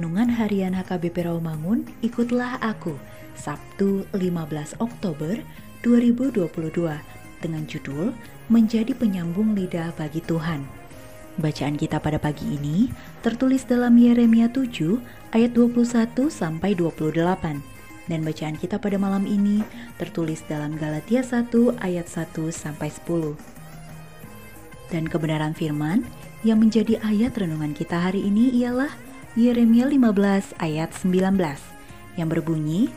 Renungan Harian HKBP Rawamangun, ikutlah aku, Sabtu 15 Oktober 2022, dengan judul Menjadi Penyambung Lidah Bagi Tuhan. Bacaan kita pada pagi ini tertulis dalam Yeremia 7 ayat 21 sampai 28 dan bacaan kita pada malam ini tertulis dalam Galatia 1 ayat 1 sampai 10. Dan kebenaran firman yang menjadi ayat renungan kita hari ini ialah Yeremia 15 ayat 19 yang berbunyi,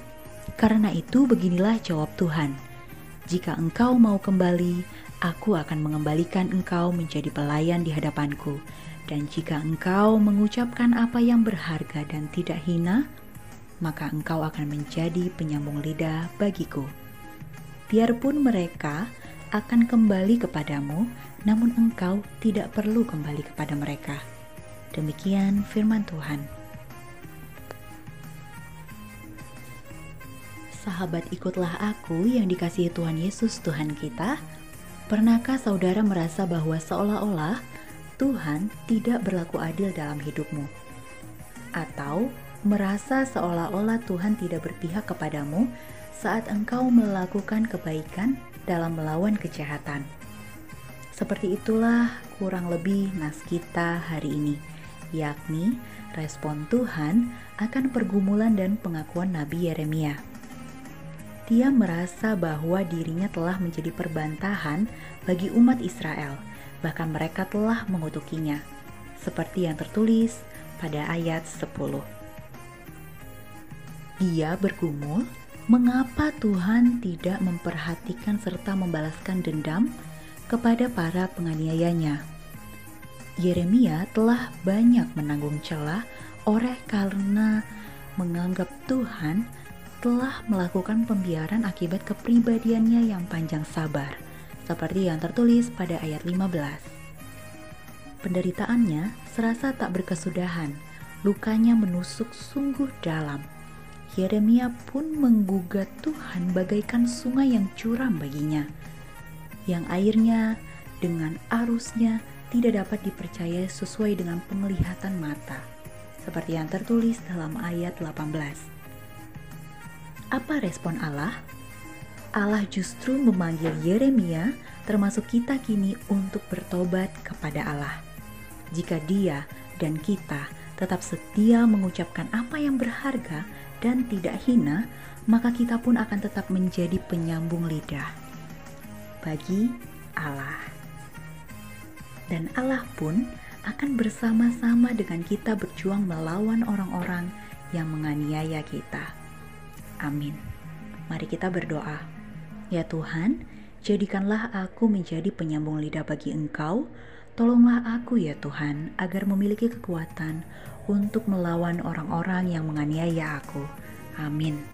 Karena itu beginilah jawab Tuhan, Jika engkau mau kembali, aku akan mengembalikan engkau menjadi pelayan di hadapanku. Dan jika engkau mengucapkan apa yang berharga dan tidak hina, maka engkau akan menjadi penyambung lidah bagiku. Biarpun mereka akan kembali kepadamu, namun engkau tidak perlu kembali kepada mereka Demikian firman Tuhan. Sahabat ikutlah aku yang dikasihi Tuhan Yesus Tuhan kita. Pernahkah saudara merasa bahwa seolah-olah Tuhan tidak berlaku adil dalam hidupmu? Atau merasa seolah-olah Tuhan tidak berpihak kepadamu saat engkau melakukan kebaikan dalam melawan kejahatan? Seperti itulah kurang lebih nas kita hari ini yakni respon Tuhan akan pergumulan dan pengakuan Nabi Yeremia. Dia merasa bahwa dirinya telah menjadi perbantahan bagi umat Israel, bahkan mereka telah mengutukinya, seperti yang tertulis pada ayat 10. Dia bergumul, mengapa Tuhan tidak memperhatikan serta membalaskan dendam kepada para penganiayanya? Yeremia telah banyak menanggung celah oleh karena menganggap Tuhan telah melakukan pembiaran akibat kepribadiannya yang panjang sabar, seperti yang tertulis pada ayat 15. Penderitaannya serasa tak berkesudahan, lukanya menusuk sungguh dalam. Yeremia pun menggugat Tuhan bagaikan sungai yang curam baginya, yang airnya dengan arusnya tidak dapat dipercaya sesuai dengan penglihatan mata, seperti yang tertulis dalam ayat 18. Apa respon Allah? Allah justru memanggil Yeremia, termasuk kita kini, untuk bertobat kepada Allah. Jika Dia dan kita tetap setia mengucapkan apa yang berharga dan tidak hina, maka kita pun akan tetap menjadi penyambung lidah bagi Allah dan Allah pun akan bersama-sama dengan kita berjuang melawan orang-orang yang menganiaya kita. Amin. Mari kita berdoa. Ya Tuhan, jadikanlah aku menjadi penyambung lidah bagi Engkau. Tolonglah aku ya Tuhan, agar memiliki kekuatan untuk melawan orang-orang yang menganiaya aku. Amin.